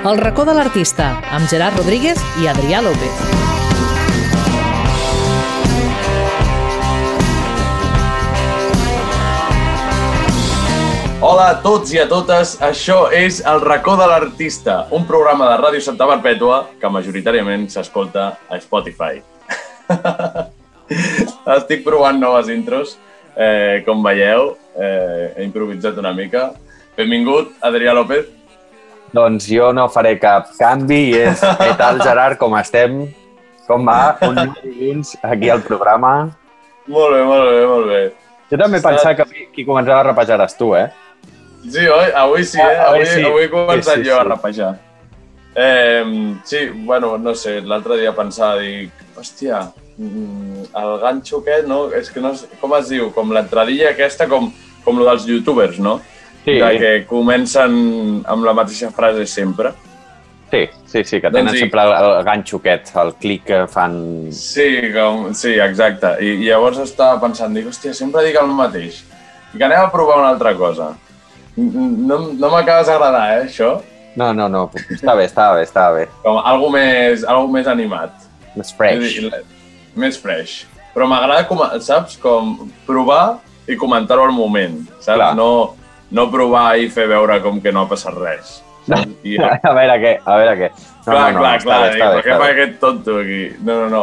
El racó de l'artista, amb Gerard Rodríguez i Adrià López. Hola a tots i a totes, això és El racó de l'artista, un programa de Ràdio Santa Perpètua que majoritàriament s'escolta a Spotify. Estic provant noves intros, eh, com veieu, eh, he improvisat una mica. Benvingut, Adrià López. Doncs jo no faré cap canvi i és què tal, Gerard, com estem? Com va? Un dilluns aquí al programa. Molt bé, molt bé, molt bé. Jo també pensava que qui- qui començava a rapejar eres tu, eh? Sí, oi? Avui sí, eh? Ah, avui Avui, sí. avui he començat Sí, sí, jo a rapejar. Eh, sí, bueno, no sé, l'altre dia pensava, dic, hòstia, mm, el ganxo aquest, no? És que no sé, com es diu? Com l'entradilla aquesta, com, com lo dels youtubers, no? Sí. De que comencen amb la mateixa frase sempre. Sí, sí, sí, que tenen Doncs sempre el, el ganxo aquest, el clic que fan... Sí, com, sí, exacte. I, I llavors estava pensant, dic, hòstia, sempre dic el mateix. I que anem a provar una altra cosa. No, no m'acabes d'agradar, eh, això? No, no, no, està bé, està bé, està bé. Com algo més, algo més animat. Més fresh. Dir, Més fresh. Però m'agrada, saps, com provar i comentar-ho al moment, saps? Clar. No, no provar i fer veure com que no ha passat res. I, A veure què, a veure què. No, clar, no, no, clar, està clar. bé, dic, està bé, què està fa aquest tonto aquí? No, no, no.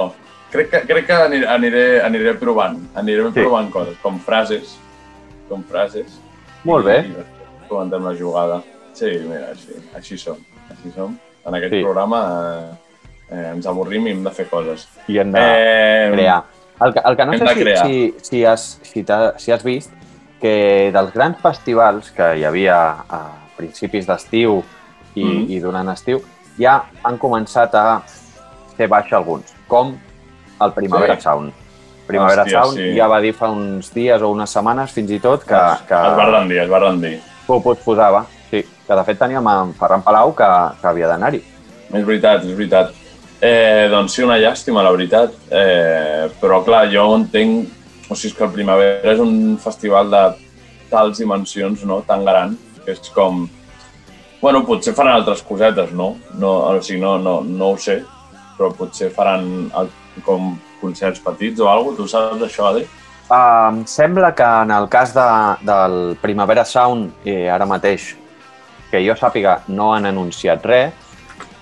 Crec que, crec que aniré, aniré, provant. Aniré Sí. provant coses, com frases. Com frases. Molt bé. I després comentem la jugada. Sí, mira, així, així som. Així som. En aquest Sí. programa eh, eh, ens avorrim i hem de fer coses. I hem de Eh, crear. El que, el que no sé si, si, si, has, si, t'ha- si has vist que dels grans festivals que hi havia a principis d'estiu i, Mhm. i durant estiu, ja han començat a fer baixa alguns, com el Primavera Sí. Sound. Primavera Hòstia, Sound sí. ja va dir fa uns dies o unes setmanes fins i tot que, es, que es va rendir, es va rendir. ho posposava. Sí, que de fet teníem en Ferran Palau que, que havia d'anar-hi. És veritat, és veritat. Eh, doncs sí, una llàstima, la veritat. Eh, però clar, jo entenc... O sigui, és que el Primavera és un festival de tals dimensions, no?, tan gran, que és com... Bueno, potser faran altres cosetes, no? no o sigui, no, no, no ho sé, però potser faran el, com concerts petits o alguna cosa. Tu saps d'això, Adri? Uh, em sembla que en el cas de, del Primavera Sound, eh, ara mateix, que jo sàpiga, no han anunciat res,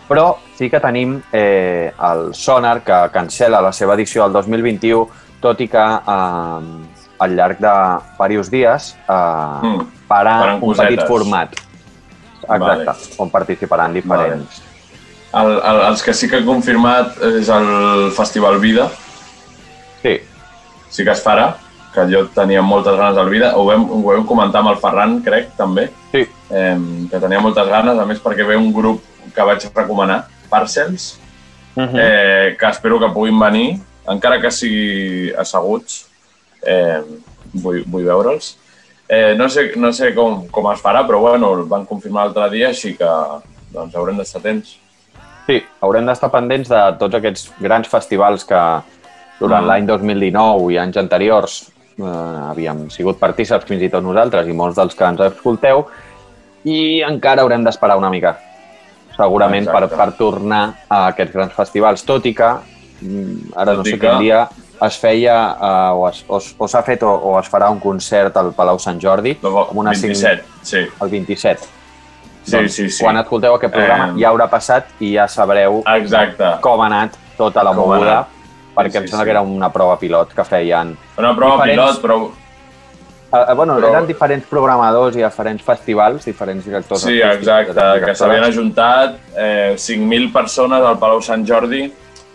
però sí que tenim eh, el Sonar, que cancela la seva edició del 2021, tot i que eh, al llarg de diversos dies eh, Mm. farà Faran un petit cosetes. format. Exacte, Vale. on participaran diferents. El, el, els que sí que he confirmat és el Festival Vida, Sí, sí que es farà, que jo tenia moltes ganes del Vida. Ho vam, ho vam comentar amb el Ferran, crec, també, sí, eh, que tenia moltes ganes, a més perquè ve un grup que vaig recomanar, Parcels, uh -huh. eh, que espero que puguin venir, encara que sigui asseguts, eh, vull, vull veure'ls. Eh, no sé, no sé com, com es farà, però bueno, el van confirmar l'altre dia, així que doncs, haurem d'estar atents. Sí, haurem d'estar pendents de tots aquests grans festivals que durant Mm. l'any 2019 i anys anteriors eh, havíem sigut partíceps fins i tot nosaltres i molts dels que ens escolteu i encara haurem d'esperar una mica segurament per, Exacte. per tornar a aquests grans festivals, tot i que ara no Tot sé quin dia es feia eh, o es- o o s'ha fet o, o es farà un concert al Palau Sant Jordi amb una 27, sí. el 27. Sí, doncs, sí, sí. Quan escolteu aquest programa Eh, ja haurà passat i ja sabreu Exacte. com ha anat tota la Com moguda, perquè Sí, em sembla sí. que era una prova pilot que feien... Una prova Diferents- pilot, però eh, bueno, Però- eren diferents programadors i diferents festivals, diferents directors Sí, exacte, que s'havien ajuntat eh, 5.000 persones al Palau Sant Jordi.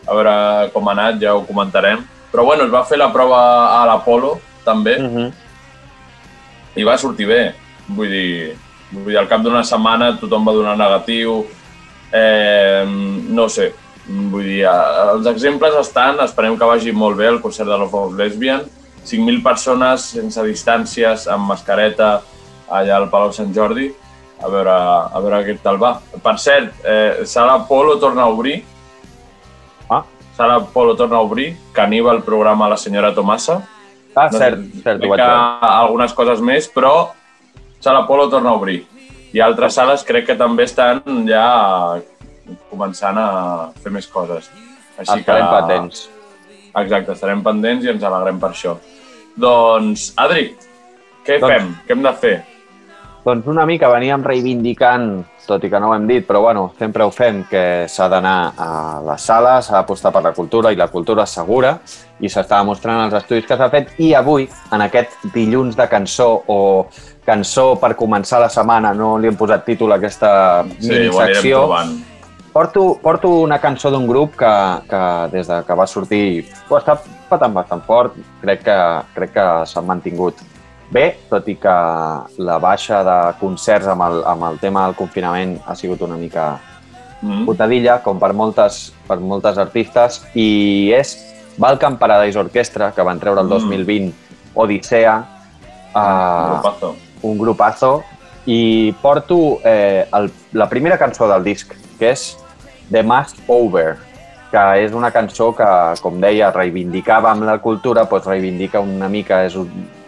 A veure com ha anat, ja ho comentarem. Però bueno, es va fer la prova a l'Apolo, també, Mhm. i va sortir bé. Vull dir, vull dir al cap d'una setmana tothom va donar negatiu. Eh, no sé, vull dir, els exemples estan, esperem que vagi molt bé el concert de Love of Lesbian. 5.000 persones sense distàncies, amb mascareta, allà al Palau Sant Jordi. A veure, a veure què tal va. Per cert, eh, Sala Polo torna a obrir. Sala Polo torna a obrir, que anima el programa La senyora Tomasa. Ah, No cert, sé, cert, ho vaig que veure. algunes coses més, però Sala Polo torna a obrir. i altres sales crec que també estan ja començant a fer més coses. Així Estarem patents. Exacte, estarem pendents i ens alegrem per això. Doncs, Adri, què Doncs- fem? Què hem de fer? Doncs una mica veníem reivindicant, tot i que no ho hem dit, però bueno, sempre ho fem, que s'ha d'anar a les sales, s'ha d'apostar per la cultura i la cultura és segura i s'està demostrant els estudis que s'ha fet i avui, en aquest dilluns de cançó o cançó per començar la setmana, no li hem posat títol a aquesta Sí, minisecció, trobant. Porto, porto una cançó d'un grup que, que des de que va sortir ho està patant bastant fort. Crec que, crec que s'han mantingut bé, tot i que la baixa de concerts amb el, amb el tema del confinament ha sigut una mica Mm? putadilla, com per moltes, per moltes artistes, i és Balkan Paradise Orchestra, que van treure el Mm. 2020 Odissea, uh, Grupazo. un grupazo i porto eh, el, la primera cançó del disc, que és The Mask Over, que és una cançó que, com deia, reivindicava amb la cultura, doncs reivindica una mica, és un, un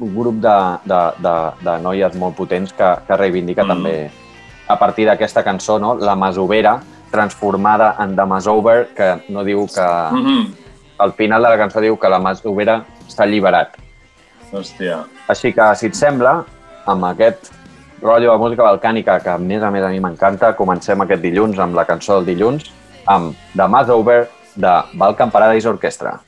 grup de, de, de, de noies molt potents que, que reivindica Mm. també a partir d'aquesta cançó, no? la masovera transformada en The Masover, que no diu que... Mm -hmm. Al final de la cançó diu que la masovera s'ha alliberat. Hòstia. Així que, si et sembla, amb aquest rotllo de música balcànica que a més a més a mi m'encanta, comencem aquest dilluns amb la cançó del dilluns amb The Mass Over de Balkan Paradise Orchestra.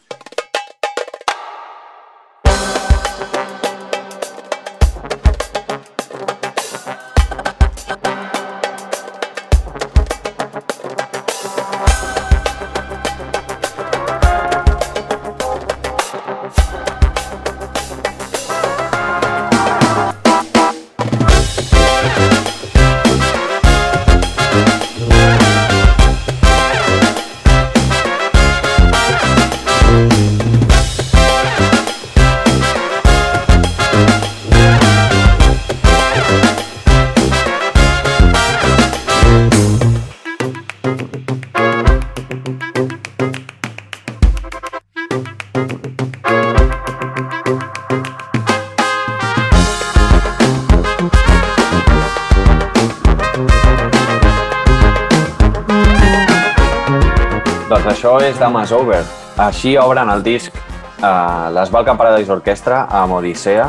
Mass Over. Així obren el disc eh, les Balkan Paradise Orchestra amb Odissea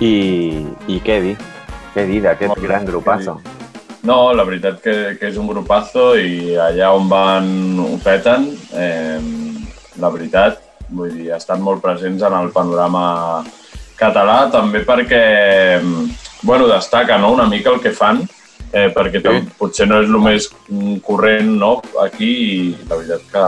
i, i què dir? Què dir d'aquest gran grupazo? No, la veritat que, que és un grupazo i allà on van ho peten, eh, la veritat, vull dir, estan molt presents en el panorama català, també perquè, bueno, destaca no, una mica el que fan, eh, perquè Sí. potser no és el més corrent no, aquí i la veritat que,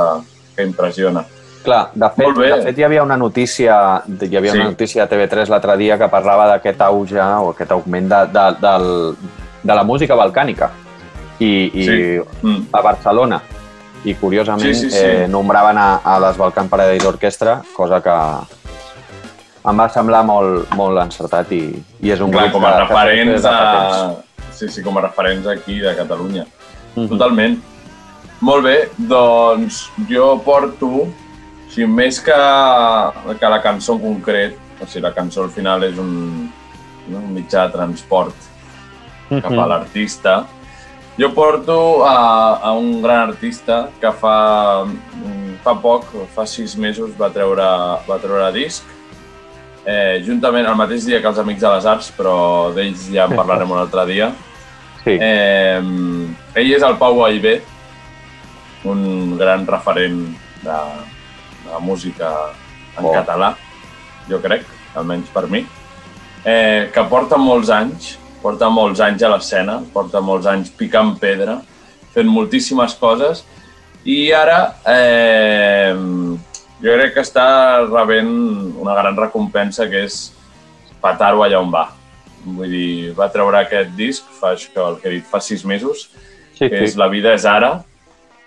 que impressiona. Clar, de fet, de fet hi havia una notícia, hi havia Sí. una notícia a TV3 l'altre dia que parlava d'aquest auge o aquest augment de, de, del, de la música balcànica i, i Sí. Mm. a Barcelona. I curiosament Sí, sí, sí. Eh, nombraven a, a les Balkan Paradise Orchestra, cosa que em va semblar molt, molt encertat i, i és un Clar, grup com a que- que referents de temps. a... Sí, sí, com a referents aquí de Catalunya. Mhm. Totalment. Molt bé, doncs jo porto, sigui, més que, que la cançó en concret, o sigui, la cançó al final és un, un mitjà de transport cap a Mhm. l'artista, jo porto a, a un gran artista que fa, fa poc, fa sis mesos, va treure, va treure disc, eh, juntament el mateix dia que els Amics de les Arts, però d'ells ja en parlarem un altre dia. Sí. Eh, ell és el Pau Aibé, un gran referent de, de la música en Oh. català, jo crec, almenys per mi, eh, que porta molts anys, porta molts anys a l'escena, porta molts anys picant pedra, fent moltíssimes coses, i ara eh, jo crec que està rebent una gran recompensa que és petar-ho allà on va. Vull dir, va treure aquest disc, fa això, el que he dit, fa sis mesos, Sí, que és sí. La vida és ara,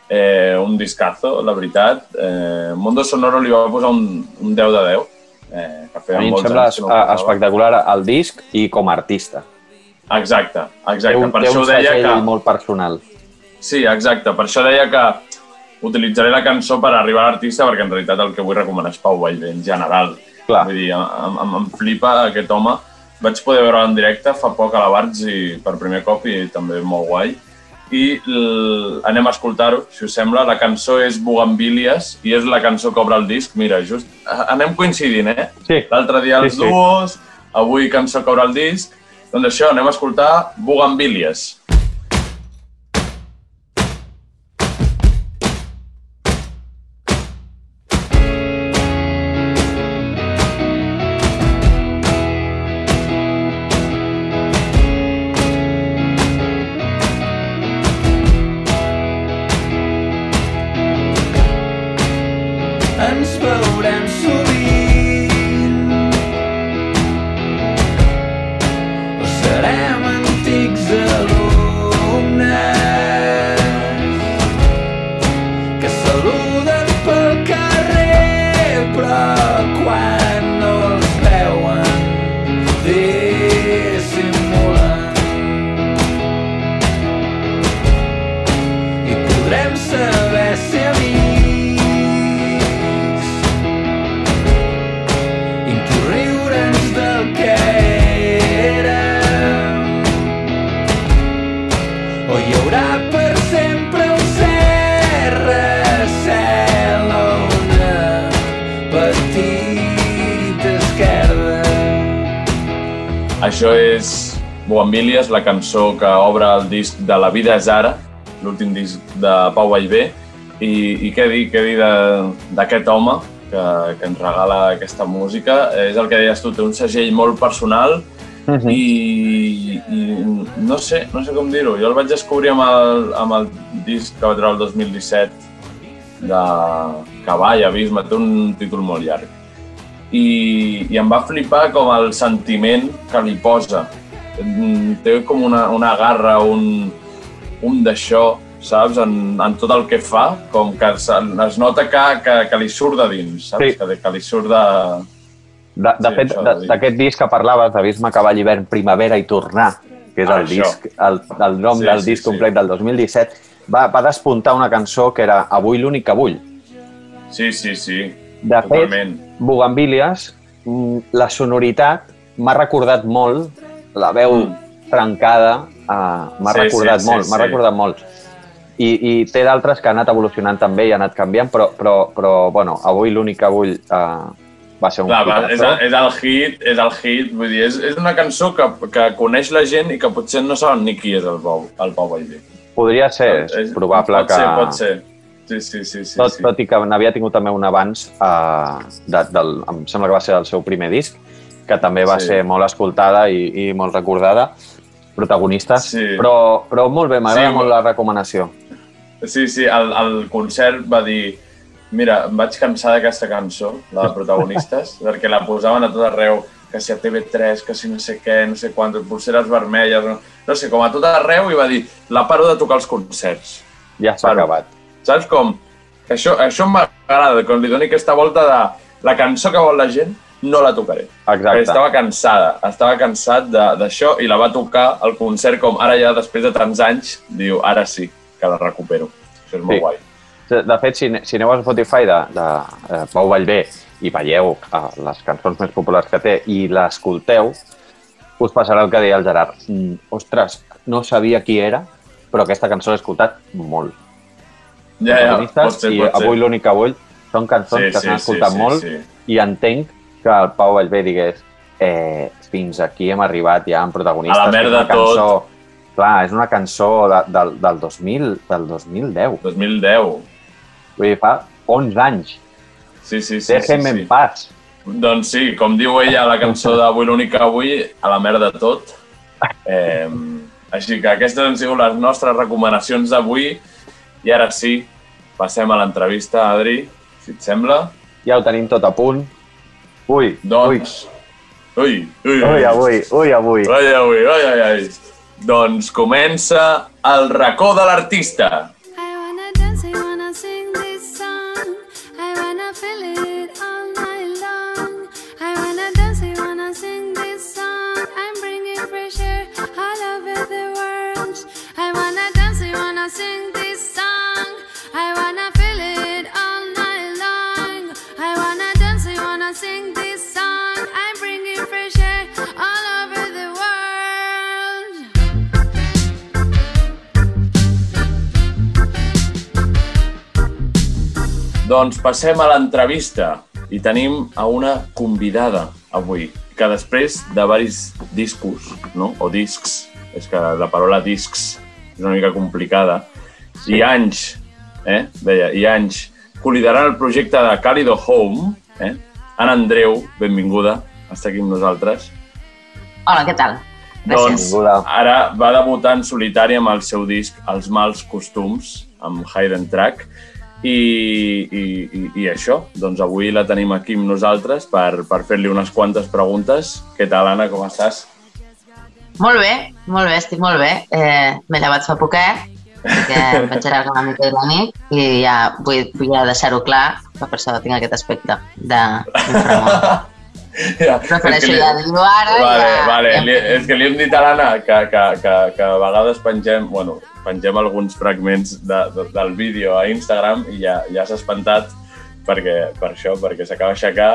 eh, un discazo, la veritat. Eh, Mondo Sonoro li va posar un, un 10 de 10, eh, que A feia mi em sembla no espectacular el disc i com a artista. Exacte, Té exacte. un, per té això un deia que... molt personal. Sí, exacte. Per això deia que utilitzaré la cançó per arribar a l'artista perquè en realitat el que vull recomanar és Pau Vallvé en general. Clar. Vull dir, em, em, em flipa aquest home vaig poder veure en directe fa poc a la Barts i per primer cop i també molt guai. I l... anem a escoltar-ho, si us sembla. La cançó és Bugambilias i és la cançó que obre el disc. Mira, just a- anem coincidint, eh? Sí. L'altre dia els Sí, sí. duos, avui cançó que obre el disc. Doncs això, anem a escoltar Bugambilias. ens la cançó que obre el disc de La vida és ara, l'últim disc de Pau Vallvé. I, i què dir, què dir d'aquest home que, que ens regala aquesta música? És el que deies tu, té un segell molt personal Mhm. i, i no sé, no sé com dir-ho. Jo el vaig descobrir amb el, amb el disc que va treure el 2017 de Cavall, Abisme, té un títol molt llarg. I, i em va flipar com el sentiment que li posa. Mm, Té com una, una garra, un, un d'això, saps? En, en tot el que fa, com que es, es nota que, que, que li surt de dins, saps? Sí. Que, que li surt de... De, de Sí, fet, d'aquest disc que parlaves, d'Abisme, Cavall, Hivern, Primavera i Tornar, que és Ah, el això. disc, el, el nom Sí, del sí, disc sí. complet del 2017, va, va despuntar una cançó que era Avui l'únic que vull. Sí, sí, sí. De fet, Totalment. Bugambilias, mm, la sonoritat m'ha recordat molt, la veu Mm. trencada, uh, m'ha Sí, recordat sí, sí, molt, m'ha sí. recordat molt. I, I té d'altres que han anat evolucionant també i han anat canviant, però, però, però bueno, avui l'únic que vull uh, va ser un Clar, va, és, hitazo. el, és el hit, és el hit, vull dir, és, és una cançó que, que coneix la gent i que potser no saben ni qui és el Pau, el Pau. Podria ser, és probable pot que... Ser, pot ser, Sí, sí, sí. sí, tot, sí. tot i que n'havia tingut també un abans, uh, de, del, em sembla que va ser el seu primer disc, que també va Sí. ser molt escoltada i, i molt recordada, protagonistes, Sí. però, però molt bé, m'agrada Sí, molt la recomanació. Sí, sí, el, el concert va dir mira, em vaig cansar d'aquesta cançó, la de protagonistes, perquè la posaven a tot arreu, que si a TV3, que si no sé què, no sé quant, pulseres vermelles, no, no sé, com a tot arreu, i va dir, la paro de tocar els concerts. Ja s'ha acabat. Saps com? Això, això m'agrada, quan li doni aquesta volta de la cançó que vol la gent, no la tocaré. Exacte. estava cansada, estava cansat de- d'això i la va tocar al concert com ara ja després de tants anys, diu, ara sí, que la recupero. Això és molt Sí. guai. De fet, si, si aneu a Spotify de, de eh, Pau Vallvé i veieu eh, les cançons més populars que té i l'escolteu, us passarà el que deia el Gerard. Mm, ostres, no sabia qui era, però aquesta cançó l'he escoltat molt. Ja, ja, pot ser, I pot ser. avui l'únic que vull són cançons Sí, que s'han sí, escoltat sí, molt sí. i entenc que el Pau Vallvé digués eh, fins aquí hem arribat ja amb protagonistes. A la merda una cançó, Clar, és una cançó de, del, del, 2000, del 2010. 2010. Vull dir, fa 11 anys. Sí, sí, sí. Déjenme sí, en sí. paz. Doncs sí, com diu ella la cançó d'Avui l'únic que avui, a la merda tot. Eh, així que aquestes han sigut les nostres recomanacions d'avui. I ara sí, passem a l'entrevista, Adri, si et sembla. Ja ho tenim tot a punt. Ui, Doncs... Ui, ui, ui, ui, avui, ui, avui. Ai, ai, ai, ai, ai. Doncs comença el racó de l'artista. Doncs passem a l'entrevista i tenim a una convidada avui, que després de varis discos, no? o discs, és que la paraula discs és una mica complicada, i anys, eh? deia, i anys, col·liderant el projecte de Calido Home, eh? Anna Andreu, benvinguda, està aquí amb nosaltres. Hola, què tal? Doncs Benvinguda. ara va debutar en solitari amb el seu disc Els mals costums, amb Hayden Track, i, i, i, i això, doncs avui la tenim aquí amb nosaltres per, per fer-li unes quantes preguntes. Què tal, Anna, com estàs? Molt bé, molt bé, estic molt bé. Eh, M'he llevat fa poquet, perquè em vaig allargar una mica la nit i ja vull, vull ja deixar-ho clar, que per això tinc aquest aspecte de. Ja, Prefereixo que li- ja dir-ho ara. Vale, ja, vale. ja... Li, és que li hem dit a l'Anna que, que, que, que a vegades pengem, bueno, pengem alguns fragments de, de, del vídeo a Instagram i ja, ja s'ha espantat perquè, per això, perquè s'acaba d'aixecar.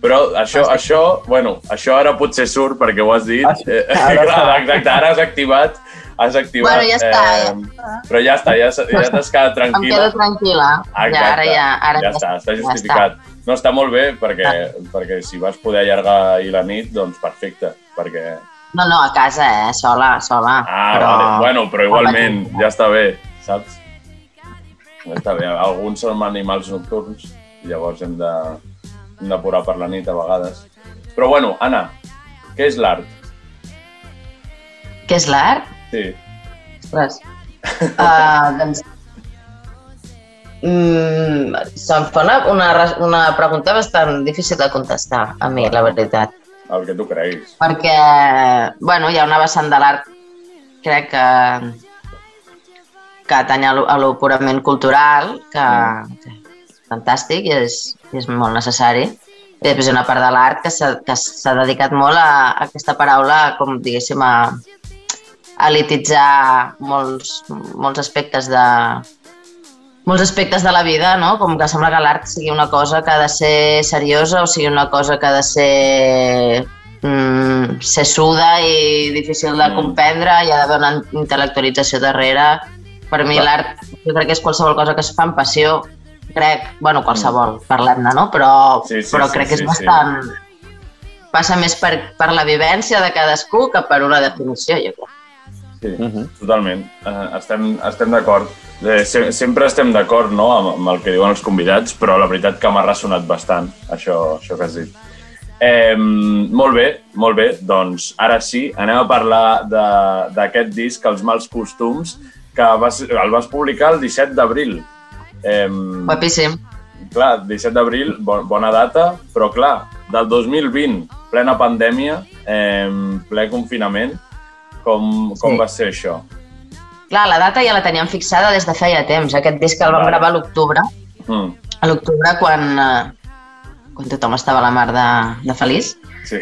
Però això, això, bueno, això ara potser surt perquè ho has dit. Ah, sí. Eh, Ara clar, està. exacte, ara has activat, has activat. Bueno, ja està, Eh, però ja està, ja, ja t'has quedat Em quedo tranquil·la. tranquil·la. Ja, ara ja, ara ja està, està justificat. No, està molt bé perquè, perquè si vas poder allargar ahir la nit, doncs perfecte, perquè... No, no, a casa, eh? Sola, sola. Ah, però... vale. Bueno, però igualment, ja està bé, saps? Ja està bé. Alguns som animals nocturns, llavors hem de, hem d'apurar per la nit a vegades. Però bueno, Anna, què és l'art? Què és l'art? Sí. Ostres. Uh, doncs... Mm, se'm fa una, una, una pregunta bastant difícil de contestar, a mi, la veritat. El que tu creguis. Perquè, bueno, hi ha una vessant de l'art, crec que, que atany a lo, purament cultural, que, que és fantàstic i és, i és molt necessari. I després hi ha una part de l'art que s'ha que s'ha dedicat molt a, a aquesta paraula, com diguéssim, a, a elititzar molts, molts aspectes de molts aspectes de la vida, no? Com que sembla que l'art sigui una cosa que ha de ser seriosa o sigui una cosa que ha de ser mm, sessuda i difícil de Mm. comprendre, hi ha d'haver una intel·lectualització darrere. Per mi l'art, jo crec que és qualsevol cosa que es fa amb passió, crec, bueno, qualsevol, parlem-ne, no? Però, Sí, sí, però sí, crec que és sí, sí. bastant... Passa més per, per la vivència de cadascú que per una definició, jo crec. Sí, Uh -huh. totalment. Uh, estem estem d'acord. Eh, se sempre estem d'acord no, amb, amb el que diuen els convidats, però la veritat que m'ha ressonat bastant això, això que has dit. Eh, molt bé, molt bé. Doncs ara sí, anem a parlar de- d'aquest disc, Els mals costums, que vas, el vas publicar el 17 d'abril. Eh, Guapíssim. clar, 17 d'abril, bon, bona data, però clar, del 2020, plena pandèmia, eh, ple confinament, com, com Sí. va ser això? Clar, la data ja la teníem fixada des de feia temps. Aquest disc el vam Vale. gravar a l'octubre, Mm, a l'octubre quan, eh, quan tothom estava a la mar de, de feliç. sí.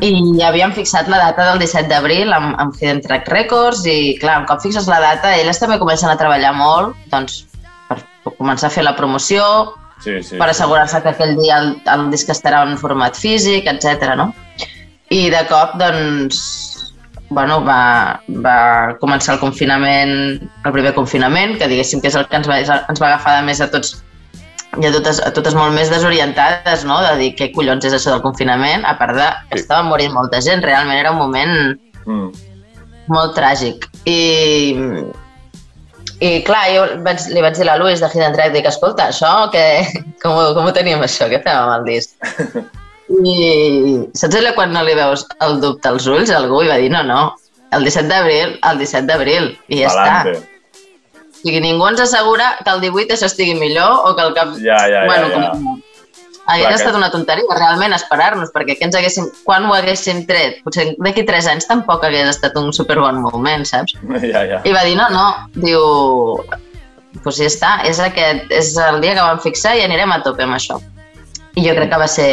I ja havíem fixat la data del 17 d'abril amb, amb Hidden Track Records i, clar, un cop fixes la data, elles també comencen a treballar molt doncs, per, començar a fer la promoció, Sí, sí. per assegurar-se que aquell dia el, el disc estarà en format físic, etc. no? I de cop, doncs, bueno, va, va començar el confinament, el primer confinament, que diguéssim que és el que ens va, ens va agafar de més a tots i a totes, a totes molt més desorientades, no? de dir què collons és això del confinament, a part de que Sí. estava morint molta gent, realment era un moment Mm, molt tràgic. I, i clar, jo vaig, li vaig dir a la Luis de Hidden Track, dic, escolta, això, que, com, ho- com ho tenim això, què fem amb el disc? I saps allò quan no li veus el dubte als ulls a algú i va dir, no, no, el 17 d'abril, el 17 d'abril, i ja està. Palante. O sigui, ningú ens assegura que el 18 això estigui millor o que el cap... Ja, ja, ja, bueno, ja. Com... Hagués Clar que- estat una tonteria, realment, esperar-nos, perquè què ens haguéssim... quan ho haguéssim tret? Potser d'aquí 3 anys tampoc hagués estat un superbon moment, saps? Ja, ja. I va dir, no, no, diu, doncs ja està, és, aquest, és el dia que vam fixar i anirem a tope amb això. I jo crec que va ser,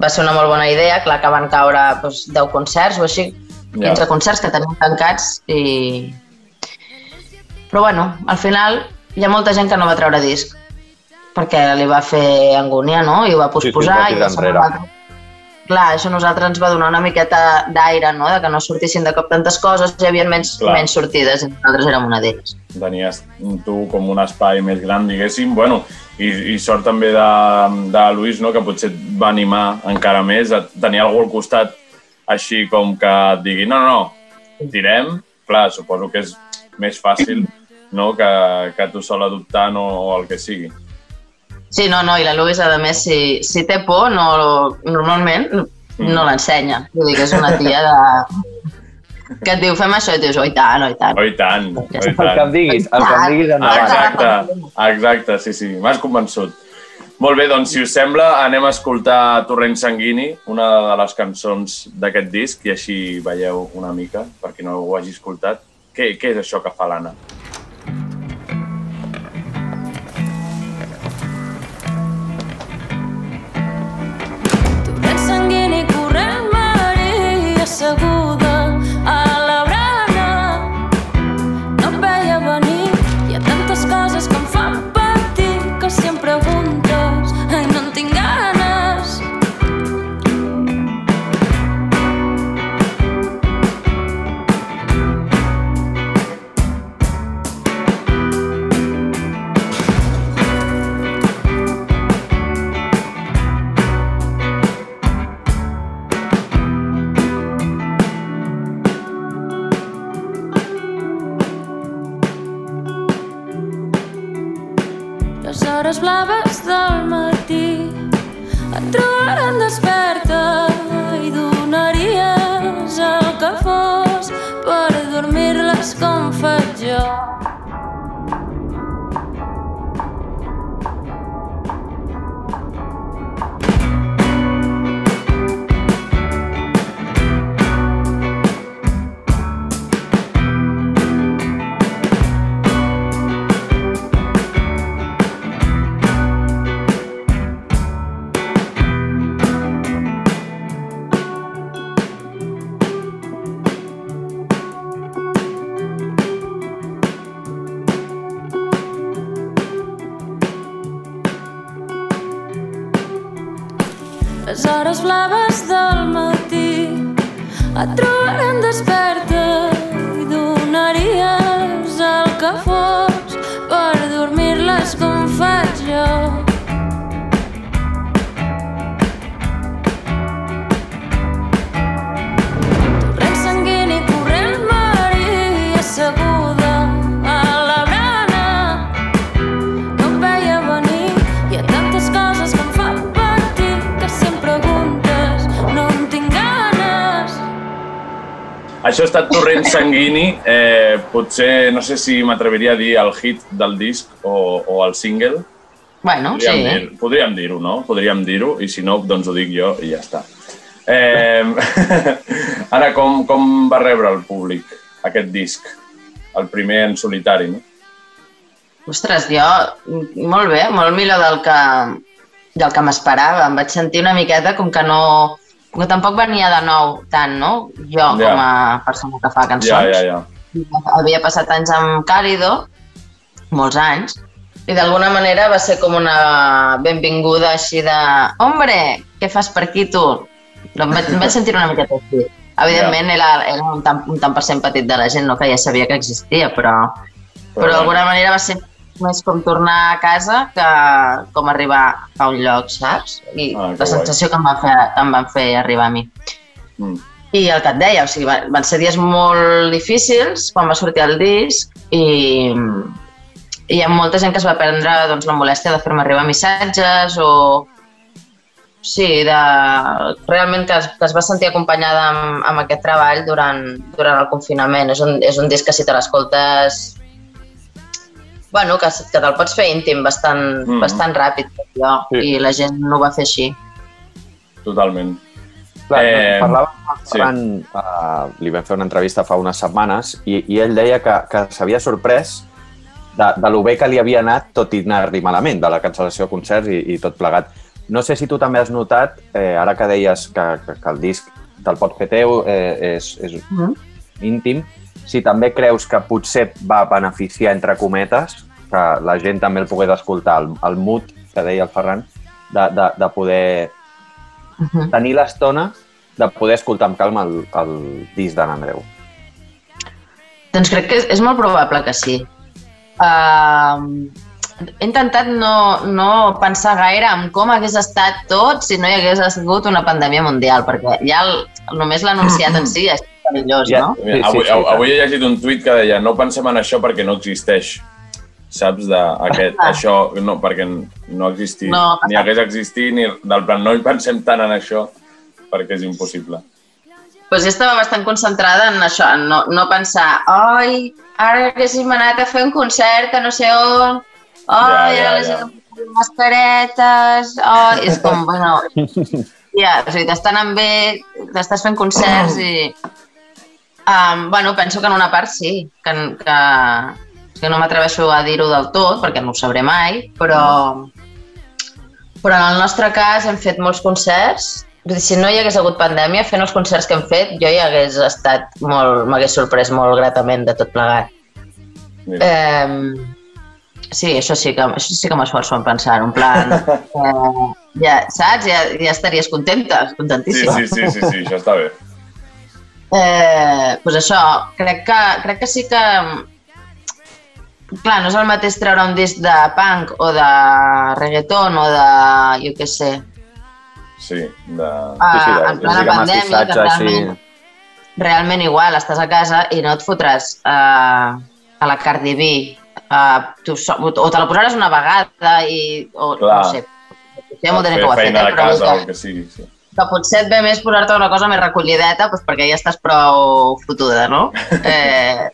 va ser una molt bona idea, clar que van caure doncs, 10 concerts o així, 15 Ja. concerts que tenim tancats i... Però bueno, al final hi ha molta gent que no va treure disc perquè li va fer angúnia, no? I ho va sí, posposar va i va ser clar, això a nosaltres ens va donar una miqueta d'aire, no? de que no sortissin de cop tantes coses, hi havia menys, Clar. menys sortides, i nosaltres érem una d'elles. tenies tu com un espai més gran, diguéssim, bueno, i, i sort també de, de Luis, no?, que potser et va animar encara més a tenir algú al costat així com que et digui no, no, no, tirem, clar, suposo que és més fàcil no? que, que tu sol adoptant o, o el que sigui. Sí, no, no, i la Louise, a més, si, si té por, no, normalment no l'ensenya. Vull dir que és una tia de... que et diu, fem això, i dius, oi tant, oi tant. Oh, i tant, oh, i El que em tant. diguis, el que em diguis endavant. exacte, exacte, sí, sí, m'has convençut. Molt bé, doncs, si us sembla, anem a escoltar Torrent Sanguini, una de les cançons d'aquest disc, i així veieu una mica, per qui no ho hagi escoltat, què, què és això que fa l'Anna? Les hores blaves del matí et trobaran desperta Això ha estat Torrent Sanguini, eh, potser, no sé si m'atreviria a dir el hit del disc o, o el single. Bueno, Podríem sí. dir- Podríem dir-ho, no? Podríem dir-ho, i si no, doncs ho dic jo i ja està. Eh, ara, com, com va rebre el públic aquest disc? El primer en solitari, no? Ostres, jo, molt bé, molt millor del que, del que m'esperava. Em vaig sentir una miqueta com que no... Que tampoc venia de nou tant, no? Jo, Ja. com a persona que fa cançons. Ja, ja, ja. Havia passat anys amb Càlido, molts anys, i d'alguna manera va ser com una benvinguda així de «Hombre, què fas per aquí, tu?» No, em, vaig, em vaig sentir una miqueta així. Evidentment, era, era un, tant, un tant per cent petit de la gent, no? que ja sabia que existia, però, però d'alguna manera va ser més com tornar a casa que com arribar a un lloc, saps? I Ah, que la sensació que em van, fer, em van fer arribar a mi. Mm. I el que et deia, o sigui, va- van ser dies molt difícils quan va sortir el disc i, i hi ha molta gent que es va prendre doncs, la molèstia de fer-me arribar missatges o sí, de, realment que es, que es va sentir acompanyada amb, amb aquest treball durant, durant el confinament. És un, és un disc que si te l'escoltes bueno, que, que te'l pots fer íntim bastant, mm. bastant ràpid, jo, Sí. i la gent no ho va fer així. Totalment. Clar, Eh, amb el sí. Ferran, uh, li vam fer una entrevista fa unes setmanes i, i ell deia que, que s'havia sorprès de, de lo bé que li havia anat, tot i anar-li malament, de la cancel·lació de concerts i, i tot plegat. No sé si tu també has notat, eh, ara que deies que, que, que el disc te'l pots fer teu, eh, és, és Mhm. íntim, si també creus que potser va beneficiar, entre cometes, que la gent també el pogués escoltar, el, el mood que deia el Ferran, de, de, de poder Mhm. tenir l'estona de poder escoltar amb calma el, el disc d'en Andreu. Doncs crec que és, és molt probable que sí. Uh, he intentat no, no pensar gaire en com hagués estat tot si no hi hagués sigut una pandèmia mundial, perquè ja el, només l'anunciat en si ja és perillós, Ja. no? Mira, Sí, sí, avui, sí, avui he llegit un tuit que deia no pensem en això perquè no existeix. Saps? De, aquest, Ah. això, no, perquè no ha existit. No, ni hagués existit, ni del plan, no hi pensem tant en això perquè és impossible. Pues jo estava bastant concentrada en això, en no, no pensar, oi, ara haguéssim anat a fer un concert a no sé on, oi, Ja, ja, ja. amb mascaretes, oi, és com, bueno, ja, o sigui, t'estan anant bé, t'estàs fent concerts i... Um, bueno, penso que en una part sí, que, que, que no m'atreveixo a dir-ho del tot, perquè no ho sabré mai, però, però en el nostre cas hem fet molts concerts. Vull dir, si no hi hagués hagut pandèmia, fent els concerts que hem fet, jo ja hagués estat molt, m'hagués sorprès molt gratament de tot plegat. Eh, sí, això sí que, això sí que m'esforço en pensar, en plan... Eh, ja, saps? Ja, ja estaries contenta, Sí, contentíssima. sí, sí, sí, sí, això està bé. Eh, doncs això, crec que, crec que sí que... Clar, no és el mateix treure un disc de punk o de reggaeton o de, jo què sé, Sí, de... Ah, sí, sí, de en plena pandèmia, que mestissatge, així. realment, realment igual, estàs a casa i no et fotràs uh, a la Cardi B, uh, tu, o te la posaràs una vegada i, o Clar. no sé, molt de fer que ho ha fet, eh, de però casa que, que sigui. Sí. que potser et ve més posar-te una cosa més recollideta doncs perquè ja estàs prou fotuda, no? Eh,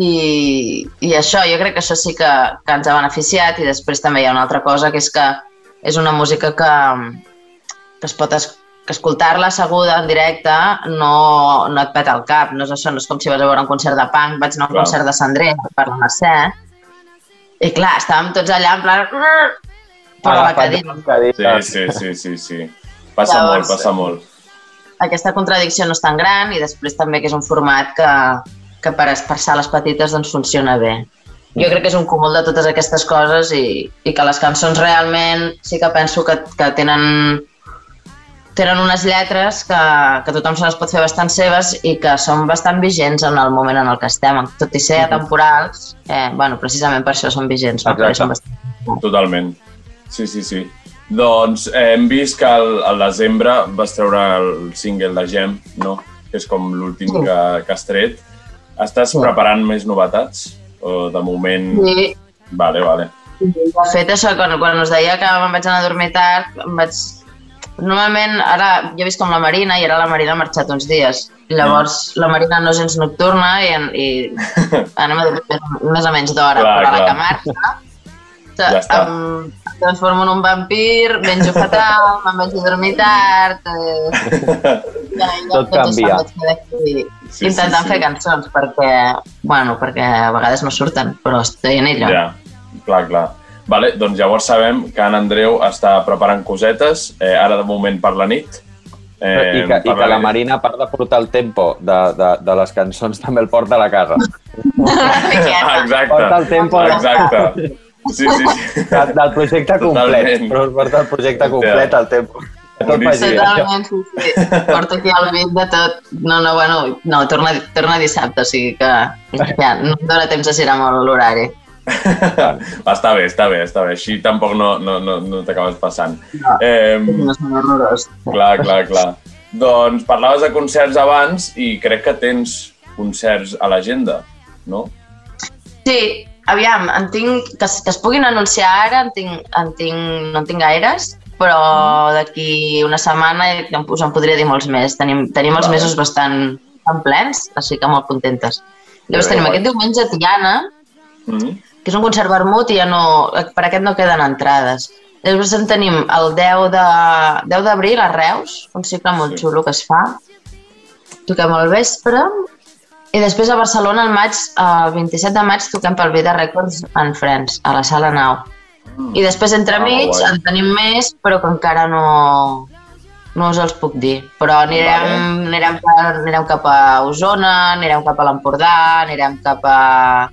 i, I això, jo crec que això sí que, que ens ha beneficiat i després també hi ha una altra cosa que és que és una música que, que es pot es, que escoltar-la asseguda en directe no, no et peta el cap, no és això, no és com si vas a veure un concert de punk, vaig anar a un Clar. concert de Sandré per la Mercè, i clar, estàvem tots allà en plan... Per la cadira. Sí, sí, sí, sí, sí. Passa Llavors, molt, passa molt. aquesta contradicció no és tan gran i després també que és un format que, que per, per sales petites doncs funciona bé. Jo crec que és un cúmul de totes aquestes coses i, i que les cançons realment sí que penso que, que tenen, tenen unes lletres que, que tothom se les pot fer bastant seves i que són bastant vigents en el moment en el que estem. Tot i ser atemporals, eh, bueno, precisament per això són vigents. Exacte. són bastant... Totalment. Sí, sí, sí. Doncs eh, hem vist que al, al desembre vas treure el single de Gem, no? que és com l'últim Sí. que, que has tret. Estàs Sí. preparant més novetats? O de moment... Sí, Vale, vale. De fet, això, quan, quan us deia que me'n vaig anar a dormir tard, em vaig... Normalment, ara, jo he vist com la Marina, i ara la Marina ha marxat uns dies. Llavors, la Marina no és gens nocturna i, i anem a dormir més, o menys d'hora. Però a la que marxa, Ja està. em transformo en un vampir, menjo fatal, me'n vaig a dormir tard... Eh, ja, ja Tot canvia. Sí, intentant sí, sí. fer cançons perquè, bueno, perquè a vegades no surten, però estoy en ello. Ja, clar, clar. Vale, doncs llavors sabem que en Andreu està preparant cosetes, eh, ara de moment per la nit. I que, i per que la Marina, a part de portar el tempo de, de, de les cançons, també el porta a la casa. Ah, exacte. Porta el tempo Exacte. Sí, sí, sí. De, del projecte complet, però porta el projecte complet al tempo. Tot vagi. Totalment, sí, sí. Porto aquí el beat de tot. No, no, bueno, no, torna, torna dissabte, o sigui que ja, no em dóna temps de girar molt l'horari. Va, està bé, està bé, està bé. Així tampoc no, no, no, no t'acabes passant. No. Eh, molt horrorós. clar, clar, clar. Doncs parlaves de concerts abans i crec que tens concerts a l'agenda, no? Sí, aviam, en tinc, que, es- que es puguin anunciar ara, en tinc, en tinc, no en tinc gaires, però d'aquí una setmana ja us en podria dir molts més. Tenim, tenim els mesos bastant, bastant plens, així que molt contentes. Llavors tenim aquest diumenge a Tiana, Mm -hmm. Que és un concert vermut i ja no, per aquest no queden entrades. Després en tenim el 10 de 10 d'abril a Reus, un cicle molt Sí. xulo que es fa. Toquem al vespre. I després a Barcelona, al maig, el 27 de maig, toquem pel Vida Records en Friends, a la Sala Nau. I després, entremig, guai. en tenim més, però que encara no, no us els puc dir. Però anirem, Vale. anirem, per, anirem cap a Osona, anirem cap a l'Empordà, anirem cap a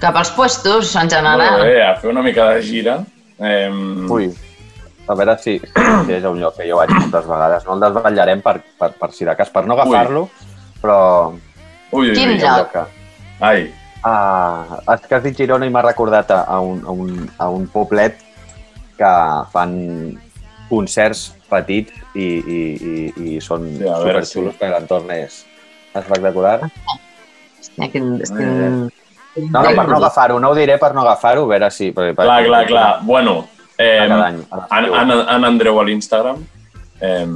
cap als puestos, en general. Molt bé, a fer una mica de gira. Eh, Ui, a veure si, si és un lloc que jo vaig moltes vegades. No el desvetllarem per, per, per si de cas, per no agafar-lo, però Ui, ui, Quin lloc? que... Ai, Ah, és que has dit Girona i m'ha recordat a, a, un, a, un, a un poblet que fan concerts petits i, i, i, i són Sí, superxulos, perquè l'entorn és espectacular. Hòstia, quin, quin, Eh, No, no, per no agafar-ho, no ho diré per no agafar-ho, a veure si... Per, per, clar, clar, clar. Bueno, eh, any, en, en, en Andreu a l'Instagram eh,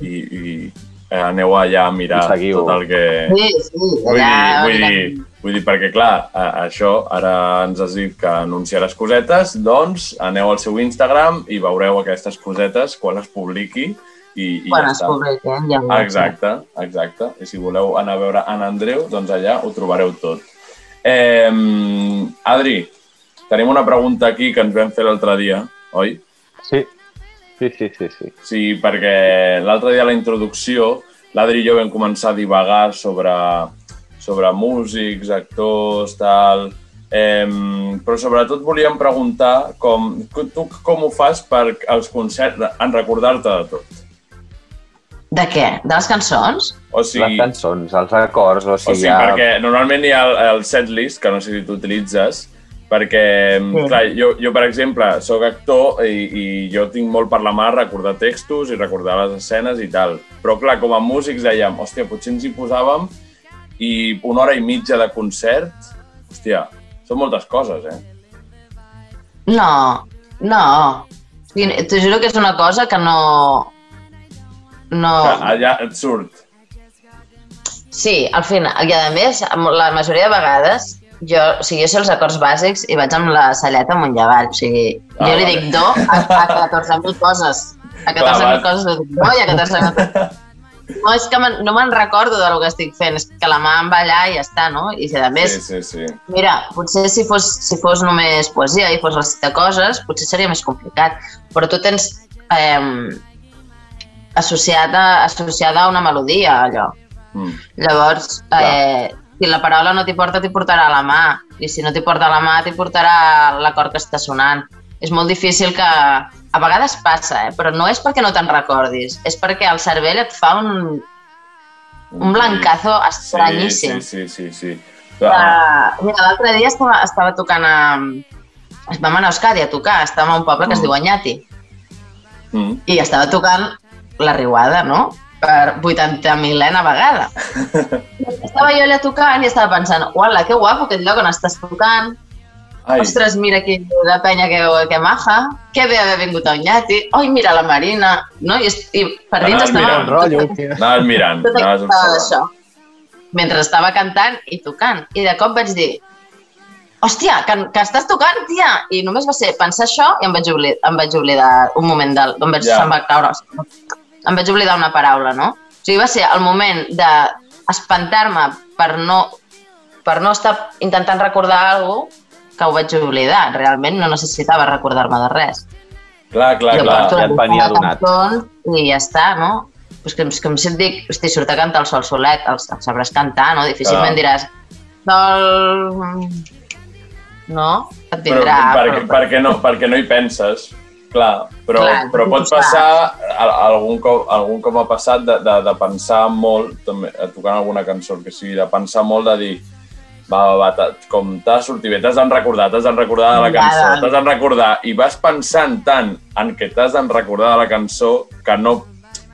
i, i eh, aneu allà a mirar tot el que... Sí, sí, Vull dir, allà... vull dir, vull dir, perquè clar, això, ara ens has dit que anunciaràs cosetes, doncs aneu al seu Instagram i veureu aquestes cosetes quan es publiqui i, i Quan ja es publiquen, ja. Exacte, exacte. I si voleu anar a veure en Andreu, doncs allà ho trobareu tot. Eh, Adri, tenim una pregunta aquí que ens vam fer l'altre dia, oi? Sí, sí, sí, sí. sí. Sí, perquè l'altre dia a la introducció l'Adri i jo vam començar a divagar sobre, sobre músics, actors, tal... Eh, però sobretot volíem preguntar com, tu com ho fas per als concerts, en recordar-te de tot. De què? De les cançons? O Les sigui, cançons, els acords, o o sigui, sigui ja... perquè normalment hi ha el, el setlist, que no sé si tu utilitzes, perquè, Sí. clar, jo, jo, per exemple, sóc actor i, i jo tinc molt per la mà recordar textos i recordar les escenes i tal. Però, clar, com a músics dèiem, hòstia, potser ens hi posàvem i una hora i mitja de concert, hòstia, són moltes coses, eh? No, no. Sigui, T'ho juro que és una cosa que no... No... Allà et surt. Sí, al final, i a més, la majoria de vegades, jo, o sigui, jo sé els acords bàsics i vaig amb la celleta amunt i avall. O sigui, Ah, jo li dic do a, a 14.000 coses. A 14.000 vas. coses li dic do i a 14.000 coses. No, és que no me'n recordo del que estic fent, és que la mà em va allà i ja està, no? I a més, Sí, sí, sí. Mira, potser si fos, si fos només poesia i fos recitar coses, potser seria més complicat. Però tu tens eh, associada, associada a una melodia, allò. Mm. Llavors, eh, si la paraula no t'hi porta, t'hi portarà a la mà. I si no t'hi porta a la mà, t'hi portarà l'acord que està sonant. És molt difícil que... A vegades passa, eh? però no és perquè no te'n recordis, és perquè el cervell et fa un, un blancazo estranyíssim. Sí, sí, sí, sí. sí. Uh, mira, l'altre dia estava, estava tocant a... Vam anar a Euskadi a tocar, estàvem a un poble que es Mm. diu Anyati, Mm. i estava tocant la riuada, no? Per 80.000ena vegada. estava jo allà tocant i estava pensant, uala, que guapo aquest lloc on estàs tocant. Ai, Ostres, mira que la penya que, que maja. Que bé haver vingut a Anyati. Oi, mira la Marina. No? I, i per dins Anaves estava... mirant rotllo, anaves mirant, tot anaves això. Mentre estava cantant i tocant. I de cop vaig dir, hòstia, que, que estàs tocant, tia! I només va ser pensar això i em vaig oblidar, em vaig oblidar un moment del... Em vaig, Ja. va caure... Em vaig oblidar una paraula, no? O sigui, va ser el moment d'espantar-me per no, per no estar intentant recordar alguna cosa que ho vaig oblidar. Realment no necessitava recordar-me de res. Clar, clar, jo clar. ja et venia donat. I ja està, no? Pues que, que si et dic, hosti, surt a cantar el sol solet, el, el sabràs cantar, no? Difícilment Clar. diràs, sol... No? Et Però vindrà... perquè, perquè, no, perquè no hi penses, clar. Però, Clar, però pot clar. passar, al- algun cop, algun cop m'ha passat de, de, de pensar molt, també, eh, tocant alguna cançó, que sigui, de pensar molt, de dir, va, va, va, com t'ha sortit bé, t'has d'en recordar, t'has d'en recordar de la cançó, va. t'has d'en recordar, i vas pensant tant en què t'has d'en recordar de la cançó que no,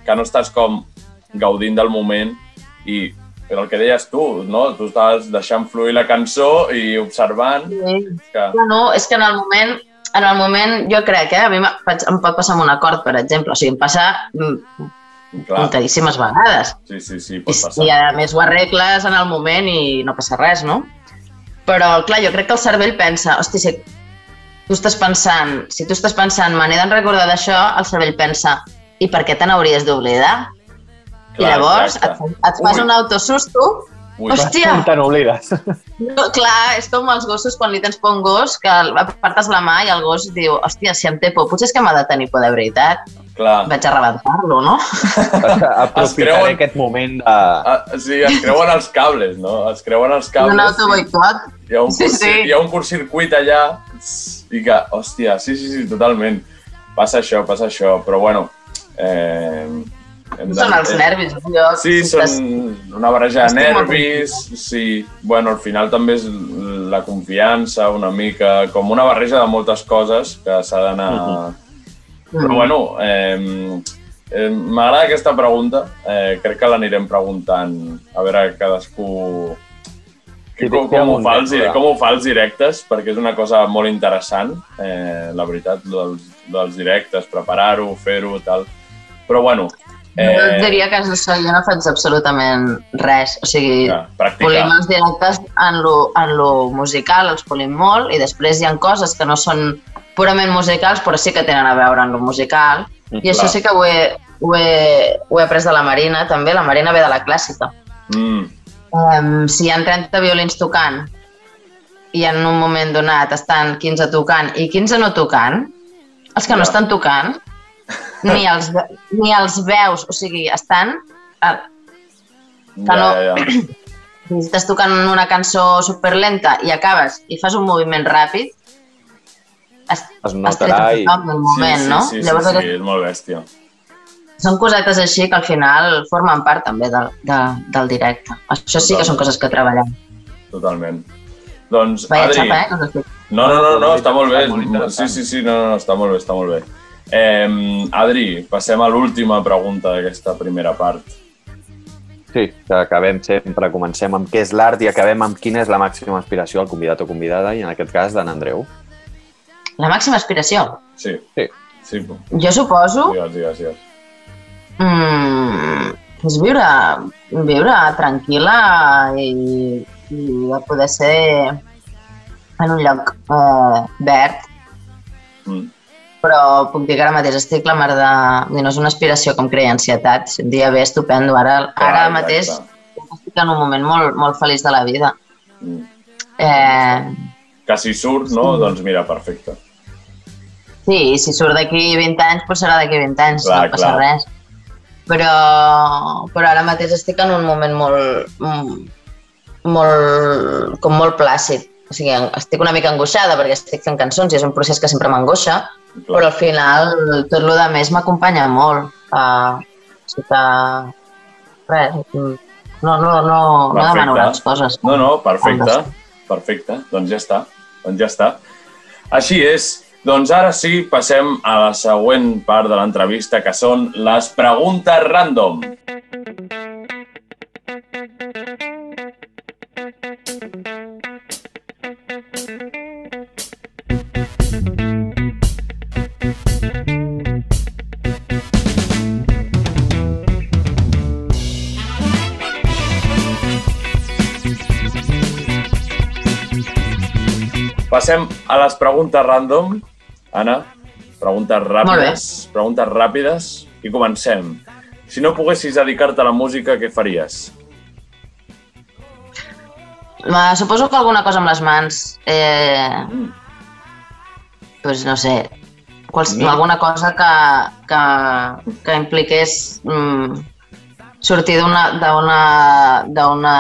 que no estàs com gaudint del moment i però el que deies tu, no? Tu estaves deixant fluir la cançó i observant Sí. que... No, no, és que en el moment, en el moment jo crec, eh, a mi em pot passar amb un acord, per exemple, o sigui, em passa mm, Clar, vegades. sí, sí, sí, I, pot passar. I a més ho arregles en el moment i no passa res, no? Però, clar, jo crec que el cervell pensa, hosti, si tu estàs pensant, si tu estàs pensant, me n'he de recordar d'això, el cervell pensa, i per què te n'hauries d'oblidar? I llavors et, exacte. et fas Ui. un autosusto. Ui, Hòstia, Te n'oblides. no, clar, és com els gossos quan li tens por a un gos, que apartes la mà i el gos diu, hòstia, si em té por, potser és que m'ha de tenir por de veritat. clar. Vaig a rebentar-lo, no? Aprofitaré creuen- aquest moment de... Ah, sí, es creuen els cables, no? Es creuen els cables. Un autoboicot. Hi ha un, Sí, sí. hi ha un curtcircuit allà i que, hòstia, sí, sí, sí, totalment. passa això, passa això, però bueno... Eh, hem Són els nervis. Jo, Sí, són una barreja de nervis, sí. Bueno, al final també és la confiança, una mica, com una barreja de moltes coses que s'ha d'anar... Mm. Però bueno, eh, eh, m'agrada aquesta pregunta. Eh, crec que l'anirem preguntant a veure cadascú Sí, com, com, ho fa els, com ho fa els directes, perquè és una cosa molt interessant, eh, la veritat, dels, dels directes, preparar-ho, fer-ho, tal. Però bueno, Eh... Jo diria que això, jo no faig absolutament res. O sigui, ja, practicar. polim els directes en lo, en lo musical, els polim molt, i després hi ha coses que no són purament musicals, però sí que tenen a veure amb lo musical. I això clar. sí que ho he, ho, he, ho he après de la Marina, també. La Marina ve de la clàssica. Mm, Um, si hi ha 30 violins tocant i en un moment donat estan 15 tocant i 15 no tocant, els que no Ja. estan tocant, ni els, ni els veus, o sigui, estan... eh, ja, no- ja, ja. Si estàs tocant una cançó superlenta i acabes i fas un moviment ràpid, Es has notarà i... el moment, sí, sí, no? Sí, sí, Llavors, sí, aquest- és molt bèstia. són cosetes així que al final formen part també del, de, del directe. Això sí que són coses que treballem. Totalment. Doncs, Adri... xapa, eh? que No, no, no, no, està molt bé. Sí, sí, sí, no, no, no, està molt bé, està molt bé. Eh, Adri, passem a l'última pregunta d'aquesta primera part. Sí, que acabem sempre, comencem amb què és l'art i acabem amb quina és la màxima aspiració al convidat o convidada, i en aquest cas d'en Andreu. La màxima aspiració. Sí. Sí. Sí, Jo suposo digues, digues, digues. mm, és viure, viure tranquil·la i, i de poder ser en un lloc eh, verd, Mm. Però puc dir que ara mateix estic la mar de... No és una aspiració com creia ansietat, un dia bé, estupendo. Ara, Clar, ara exacte. mateix estic en un moment molt, molt feliç de la vida. Mm. Eh, Que si surt, no? Doncs mira, perfecte. Sí, i si surt d'aquí 20 anys, doncs serà d'aquí 20 anys, Clar, no passa clar. res. Però, però ara mateix estic en un moment molt, mm, molt, com molt plàcid. O sigui, estic una mica angoixada perquè estic fent cançons i és un procés que sempre m'angoixa, Clar. però al final tot el de més m'acompanya molt. Uh, o sigui que, res, no, no, no, no demano grans coses. No, no, perfecte. Perfecte, doncs ja està. Doncs ja està. Així és. Doncs ara sí, passem a la següent part de l'entrevista, que són les preguntes random. Passem a les preguntes random. Anna, preguntes ràpides. Preguntes ràpides i comencem. Si no poguessis dedicar-te a la música, què faries? Ma, suposo que alguna cosa amb les mans. Eh, pues no sé, quals, Mm. alguna cosa que, que, que impliqués mm, sortir d'una d'una- d'una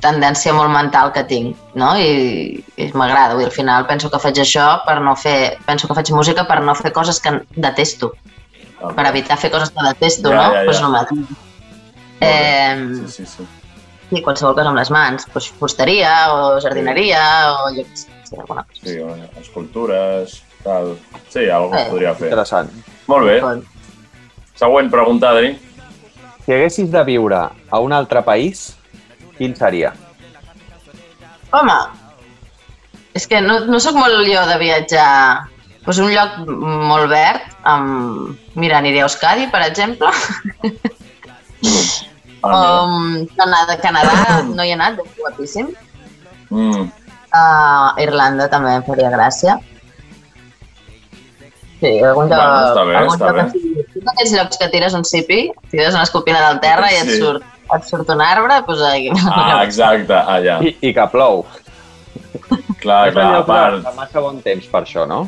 tendència molt mental que tinc, no? I, i m'agrada, al final penso que faig això per no fer... Penso que faig música per no fer coses que detesto, per evitar fer coses que detesto, Ja, no? ja, ja. Pues no m'agrada. Eh, Sí, sí, sí. Sí, qualsevol cosa amb les mans, doncs fusteria o jardineria o jo què sé, sí, alguna cosa. Sí, bueno, escultures, tal... Sí, que es Eh. podria fer. Interessant. Molt bé. Següent pregunta, Adri. Si haguessis de viure a un altre país, quin seria? Home, és que no, no sóc molt jo de viatjar. Pues un lloc molt verd, amb... mira, aniré a Euskadi, per exemple. Ah, Um, Canadà, Canadà no hi he anat, és guapíssim. Mm, Uh, Irlanda també em faria gràcia. Sí, algun lloc... Bueno, està bé, algun està lloc bé. Tots aquells llocs que tires un cipi, tires una escopina del terra i et Sí. surt, et surt un arbre, doncs aquí. Ah, exacte, allà. I, i que plou. Clar, clar, a part. Fa massa bon temps per això, no?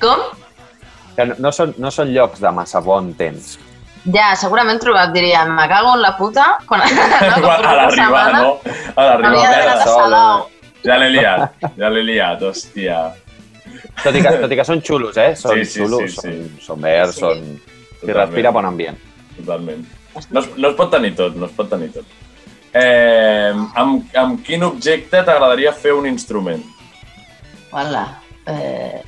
Com? Que no, no, són, no són llocs de massa bon temps. Ja, segurament trobat, diria, me cago en la puta, quan, no, Quan- a l'arribar, no? A l'arribar, Havia d'anar merda. a Salou. Ja l'he liat, ja l'he liat, hòstia. Tot i, que, tot i que són xulos, eh? Són Sí, sí, xulos, sí, sí. Són, són verds, Sí. són... Totalment. respira bon ambient. Totalment. No es, no es pot tenir tot, no es pot tenir tot. Eh, amb, amb quin objecte t'agradaria fer un instrument? Hola. Eh...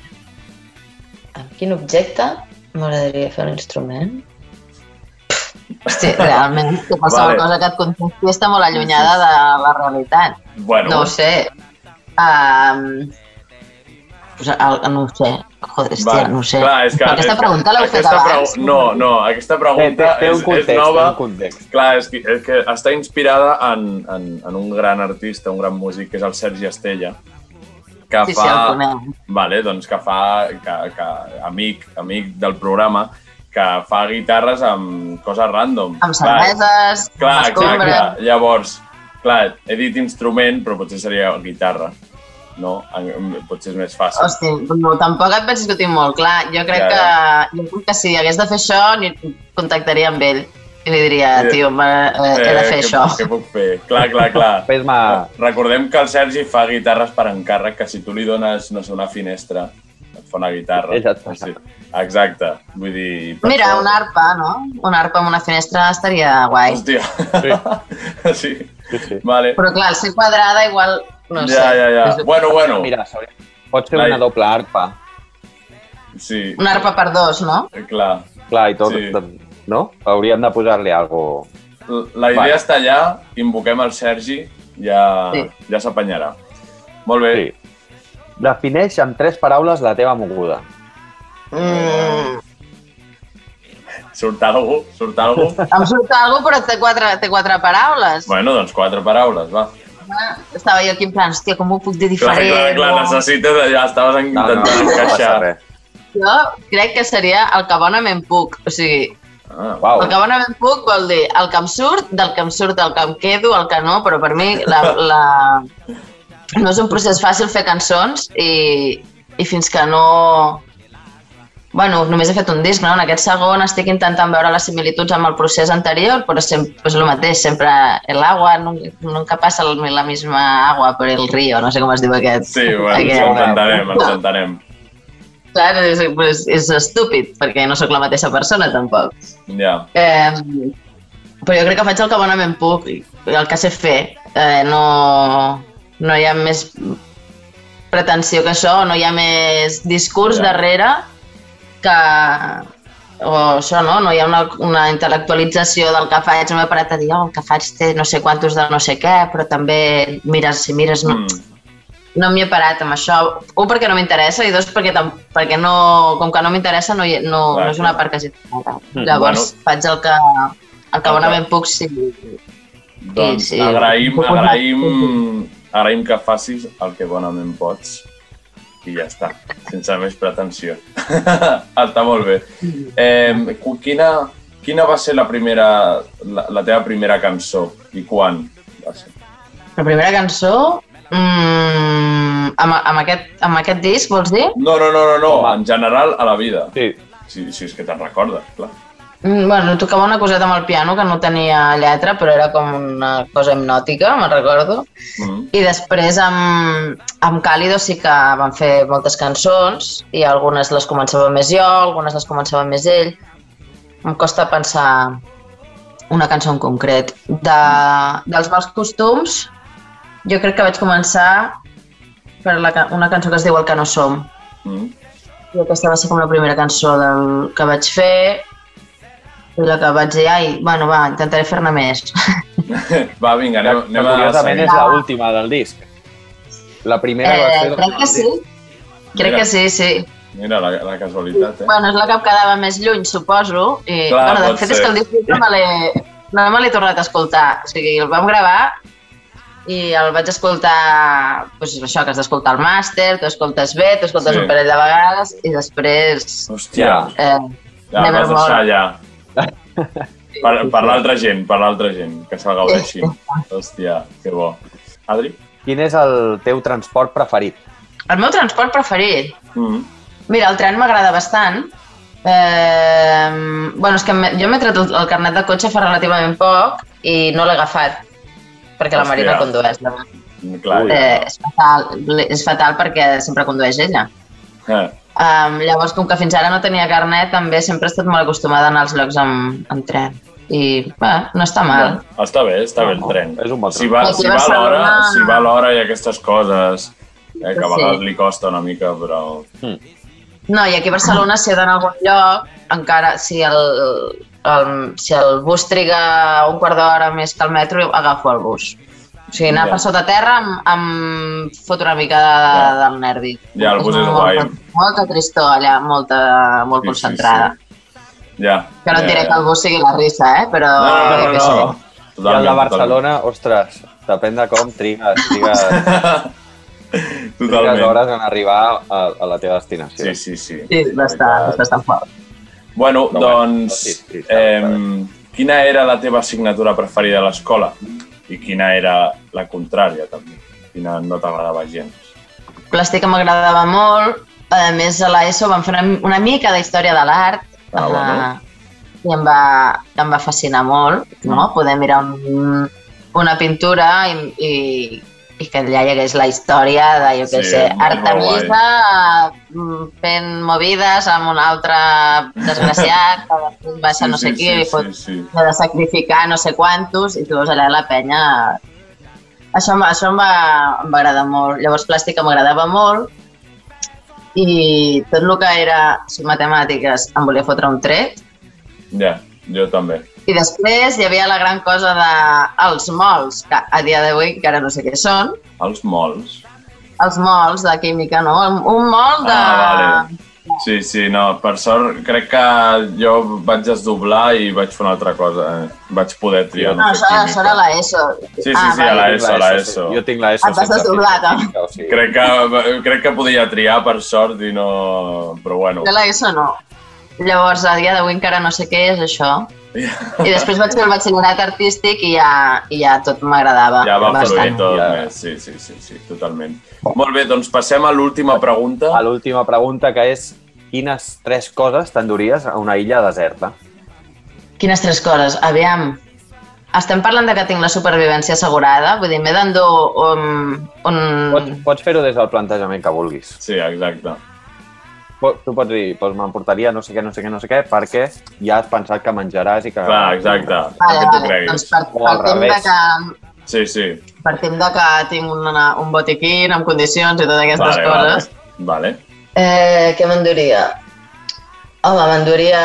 Amb quin objecte m'agradaria fer un instrument? Hosti, realment, que qualsevol Vale. cosa que et contesti està molt allunyada de la realitat. Bueno, No ho sé. Um, pues, el, no ho sé. Joder, hòstia, va, no ho sé. Clar, és que, aquesta és pregunta l'heu fet abans? pregu- No, no, aquesta pregunta té, té un és, context, és nova. té un context. Clar, és que, és que està inspirada en, en, en un gran artista, un gran músic, que és el Sergi Estella, que Sí, sí, fa... el conec. Vale, doncs que fa, que, que, amic, amic del programa, que fa guitarres amb coses random. Amb cerveses, Clar, amb escombra... exacte. Llavors, clar, he dit instrument, però potser seria guitarra. No? Potser és més fàcil. Hosti, no, tampoc et pensis que ho tinc molt clar. Jo crec, Ja, que, jo crec que si hagués de fer això, ni contactaria amb ell. I li diria, Sí. tio, eh, he de fer què, això. Què puc fer? Clar, clar, clar. Fes-me... Recordem que el Sergi fa guitarres per encàrrec, que si tu li dones, no sé, una finestra, et fa una guitarra. Fa. Sí. Exacte. Vull dir... Mira, això- una arpa, no? Una arpa amb una finestra estaria guai. Hòstia. Sí. Sí, sí. Vale. Però clar, al ser quadrada igual, no sé. ja, ja, ja. És- Bueno, bueno. Mira, pots fer Vai. una doble arpa. Sí. Una arpa per dos, no? Clar. Clar, i tot... Sí. No? Hauríem de posar-li alguna cosa... La idea Vale. està allà, invoquem el Sergi, ja, Sí. ja s'apanyarà. Molt bé. Sí. Defineix amb tres paraules la teva moguda. Mm, Surt algú? Surt algú? em surt alguna però té quatre, té quatre paraules. bueno, doncs quatre paraules, va. Estava jo aquí en plan, hòstia, com ho puc dir Clar, diferent? clar, clar, no? necessites allà, estaves intentant no passa encaixar. res. Jo crec que seria el que bonament puc. O sigui, Ah, Uau. el que bonament puc vol dir el que em surt, del que em surt, el que em quedo, el que no, però per mi la, la... no és un procés fàcil fer cançons i, i fins que no... Bueno, només he fet un disc, no? En aquest segon estic intentant veure les similituds amb el procés anterior, però sempre, és el mateix, sempre el agua, nun- nunca passa la misma agua per el río, no sé com es diu aquest. sí, bueno, aquest. ens entenem, ens entenem. Clar, és, és, és estúpid, perquè no sóc la mateixa persona, tampoc. Ja. Eh, però jo crec que faig el que bonament puc, el que sé fer. Eh, no, no hi ha més pretensió que això, no hi ha més discurs Ja. darrere que... O això, no? No hi ha una, una intel·lectualització del que faig, no m'he parat a dir, oh, el que faig té no sé quantos de no sé què, però també mires, si mires, no, Mm, no m'hi he parat amb això. Un, perquè no m'interessa, i dos, perquè, perquè no, com que no m'interessa, no, no, Clar, no és una part que hagi de Mm, Llavors, bueno. faig el que, el que bonament puc, sí. doncs sí. agraïm, Puc agraïm, agraïm que facis el que bonament pots i ja està, sense més pretensió. està molt bé. Eh, quina, quina va ser la, primera, la, la teva primera cançó i quan va ser? La primera cançó... Mm, amb, amb, aquest, amb aquest disc, vols dir? No, no, no, no, no. En general a la vida. Sí. Si, si és que te'n recordes, clar. Mm, bueno, tocava una coseta amb el piano que no tenia lletra, però era com una cosa hipnòtica, me'n recordo. Mm. I després amb, amb Càlido sí que vam fer moltes cançons i algunes les començava més jo, algunes les començava més ell. Em costa pensar una cançó en concret. De, dels mals costums, jo crec que vaig començar per la, una cançó que es diu El que no som. Mm. I aquesta va ser com la primera cançó del, que vaig fer i la que vaig dir, ai, bueno, va, intentaré fer-ne més. Va, vinga, anem, anem a curiosament és l'última del disc. La primera va Eh, ser... crec que sí. Crec Mira. que sí, sí. Mira, la, la casualitat, eh? Bueno, és la que em quedava més lluny, suposo. I, Clar, bueno, de fet, és ser. que el disc no me l'he no me l'he tornat a escoltar. O sigui, el vam gravar i el vaig escoltar, doncs això, que has d'escoltar el màster, tu escoltes bé, tu escoltes Sí. un parell de vegades i després... Hòstia, Eh, ja, vas deixar ja. Per, per l'altra gent, per l'altra gent, que se'l gaudeixin. Hòstia, que bo. Adri? Quin és el teu transport preferit? el meu transport preferit? Mm. Mira, el tren m'agrada bastant. Eh, bueno, és que jo m'he tret el, el carnet de cotxe fa relativament poc i no l'he agafat, perquè la Hòstia. Marina condueix. Clar, ja. Eh, és, fatal, és fatal perquè sempre condueix ella. Eh, Um, llavors, com que fins ara no tenia carnet, també sempre he estat molt acostumada a anar als llocs amb, amb tren. I, bé, no està mal. Bueno, està bé, està bé el No, tren. és un bon si va, si va l'hora, si va l'hora i aquestes coses, eh, que a Sí. vegades li costa una mica, però... No, i aquí a Barcelona, si he d'anar a algun lloc, encara, si el, el, si el bus triga un quart d'hora més que el metro, agafo el bus. O sigui, anar Ja. per sota terra em, em fot una mica de, Ja. del nervi. Ja, el bus és molta, guai. Molta tristor allà, molta, molt Sí, sí, concentrada. Ja. Que no et diré ja, que el bus sigui la risa, eh? Però... No, no, no, no, no. I el de Totalment, Barcelona, ostres, depèn de com trigues, trigues, Totalment. trigues Totalment. hores en arribar a, a la teva destinació. Sí, sí, sí. Sí, bastant, bastant fort. Bueno, No, doncs, sí, sí, està eh, quina era la teva assignatura preferida a l'escola? I quina era la contrària, també? Quina no t'agradava gens? Plàstica m'agradava molt. A més, a l'ESO vam fer una, una mica de història de l'art. Ah, bueno. eh, I em va, em va fascinar molt, no? Poder mirar un, una pintura i, i, i que allà hi hagués la història de, jo què Sí, sé, Artemisa mm, fent movides amb un altre desgraciat que baixa no sé qui i pot sí, sí. de sacrificar no sé quantos i tu veus allà la penya... Això, això em, va, em va agradar molt. Llavors plàstica m'agradava molt i tot el que era sí, matemàtiques em volia fotre un tret. Ja, jo també. I després hi havia la gran cosa de els mols, que a dia d'avui encara no sé què són, Els mols. els mols de química, no? Un, mol de... Ah, vale. Sí, sí, no, per sort crec que jo vaig desdoblar i vaig fer una altra cosa. Eh? Vaig poder triar. No, fer això, això era l'ESO. Sí, sí, sí, a la ESO, a la ESO. Jo tinc l'ESO Et vas sense desdoblar, física, també. o sigui, Crec que, crec que podia triar per sort i no... Però bueno. De l'ESO no. Llavors, a dia d'avui encara no sé què és això. I després vaig fer el batxillerat artístic i ja, i ja tot m'agradava. Ja va fluir tot Ja. més. Sí, sí, sí, sí, totalment. Molt bé, doncs passem a l'última pregunta. A l'última pregunta, que és quines tres coses t'enduries a una illa deserta? Quines tres coses? Aviam. Estem parlant de que tinc la supervivència assegurada? Vull dir, m'he d'endur un... un... Pots, pots fer-ho des del plantejament que vulguis. Sí, exacte. Tu pots dir, doncs m'emportaria no sé què, no sé què, no sé què, perquè ja has pensat que menjaràs i que... Clar, exacte. Vale, que tu vale. creguis. Doncs per, O al revés. que, Sí, sí. partim de que tinc una, un botiquín amb condicions i totes aquestes Vale, coses. vale. Vale. Eh, què m'enduria? Home, m'enduria...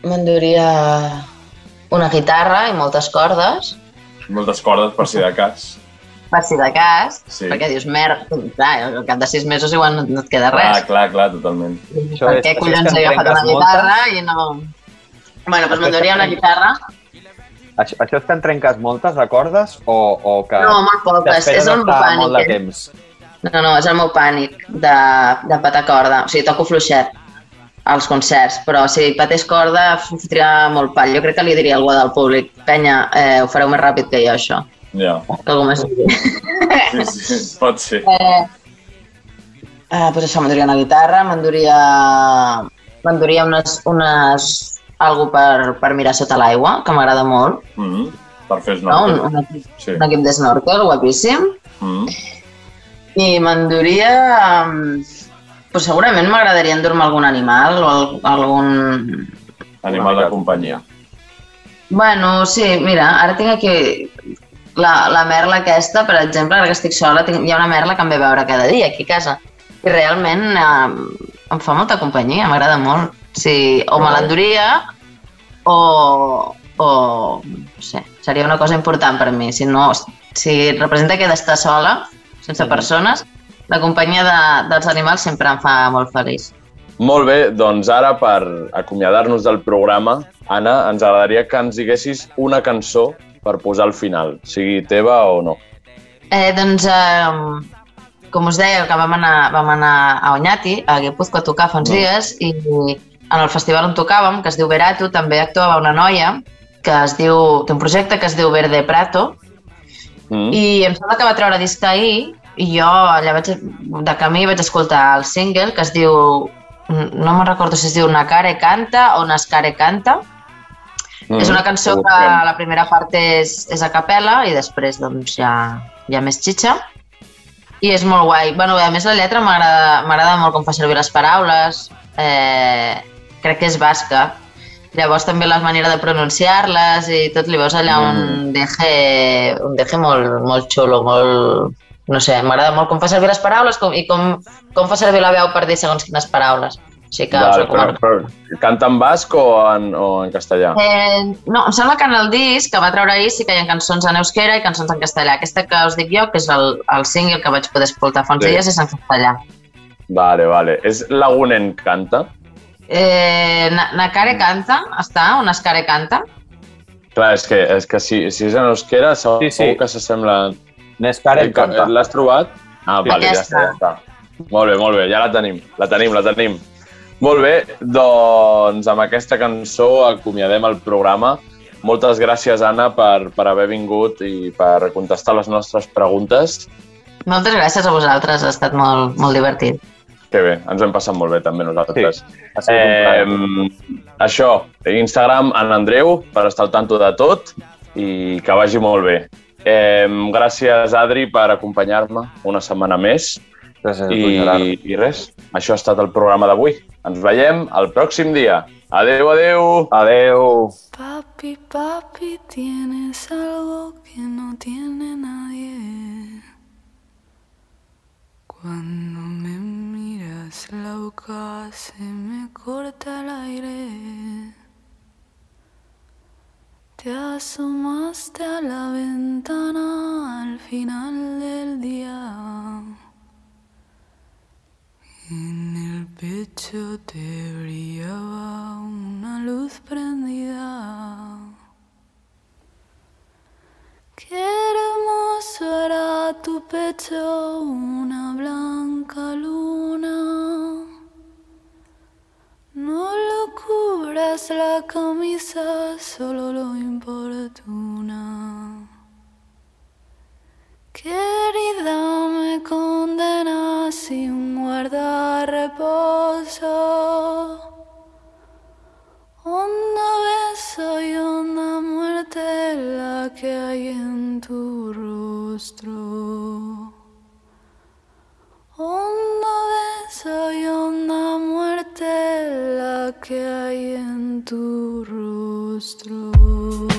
M'enduria una guitarra i moltes cordes, Moltes cordes per si de cas. Per si de cas, Sí. perquè dius, merda, clar, al cap de sis mesos igual no, no et queda res. clar, clar, totalment. Això per és- què és collons he agafat una guitarra i no... Bueno, doncs m'enduria una guitarra. Això, això és que en trenques moltes de cordes o, o que No, molt poques, és el meu estar molt de pànic. eh? temps? No, no, és el meu pànic de, de patar corda. O sigui, toco fluixet als concerts, però si patés corda fotria molt pal. Jo crec que li diria a algú del públic, penya, eh, ho fareu més ràpid que jo, això. Ja. Que algú més... Sí, sí, pot ser. Eh, eh, doncs això, m'enduria una guitarra, m'enduria... M'enduria unes, unes... algo per, per mirar sota l'aigua, que m'agrada molt, Mm -hmm. Per fer no? Un, snorkel. un, equip, Sí. un equip de snorkel, guapíssim. Mm -hmm. I m'enduria... Pues segurament m'agradaria endur-me algun animal o al- algun... Animal de companyia. Bueno, sí, mira, ara tinc aquí la, la merla aquesta, per exemple, ara que estic sola, tinc, hi ha una merla que em ve a veure cada dia aquí a casa. I realment eh, em fa molta companyia, m'agrada molt. Sí, o me l'enduria o, o no sé, seria una cosa important per mi. Si no, si representa que he d'estar sola, sense persones, la companyia de, dels animals sempre em fa molt feliç. Molt bé, doncs ara per acomiadar-nos del programa, Anna, ens agradaria que ens diguessis una cançó per posar al final, sigui teva o no. Eh, doncs, eh, com us deia, que vam anar, vam anar a Oñati, a Guipúzcoa, a tocar fa uns Mm. dies, i en el festival on tocàvem, que es diu Veratu, també actuava una noia que es diu, té un projecte que es diu Verde Prato, Mm? i em sembla que va treure disc ahir, i jo allà vaig, de camí vaig escoltar el single que es diu, no me'n recordo si es diu Nakare Canta o Nascare Canta, Mm? És una cançó que la primera part és, és a capella i després doncs, hi, ha, hi ha més xitxa. i és molt guai. Bueno, a més la lletra m'agrada molt com fa servir les paraules, eh, crec que és basca. Llavors també la manera de pronunciar-les i tot li veus allà un deje, un deje molt, molt xulo, molt... No sé, m'agrada molt com fa servir les paraules com, i com, com fa servir la veu per dir segons quines paraules. Així que us Val, però, recomano. però, canta en basc o en, o en castellà? Eh, no, em sembla que en el disc que va treure ahir sí que hi ha cançons en euskera i cançons en castellà. Aquesta que us dic jo, que és el, el single que vaig poder escoltar fa uns Sí. dies, és en castellà. Vale, vale. És Lagunen canta? Eh, Na- Nakare canta, està? On Escare canta? Clar, és que, és que si, si és en euskera segur Sí, sí. que s'assembla... Neskaren canta. L'has trobat? Ah, vale, ja Aquesta. està, ja està. Molt bé, molt bé, ja la tenim, la tenim, la tenim. Molt bé, doncs amb aquesta cançó acomiadem el programa. Moltes gràcies, Anna, per, per haver vingut i per contestar les nostres preguntes. Moltes gràcies a vosaltres, ha estat molt, molt divertit. Que bé, ens hem passat molt bé també nosaltres. Ha sigut un plaer. Eh, això, Instagram, en Andreu, per estar al tanto de tot i que vagi molt bé. Eh, gràcies, Adri, per acompanyar-me una setmana més. Gràcies a tu, Gerard. I, I res, això ha estat el programa d'avui. Ens veiem el pròxim dia. Adeu, adeu! Adeu. Papi, papi, tienes algo que no tiene nadie. Cuando me miras la boca se me corta el aire. Te asomaste a la ventana al final del día. En el pecho te brillaba una luz prendida. Qué hermoso era tu pecho, una blanca luna. No lo cubras la camisa, solo lo importuna. Querida, me condenas sin guardar reposo. Honda beso y honda muerte la que hay en tu rostro. Honda beso y honda muerte la que hay en tu rostro.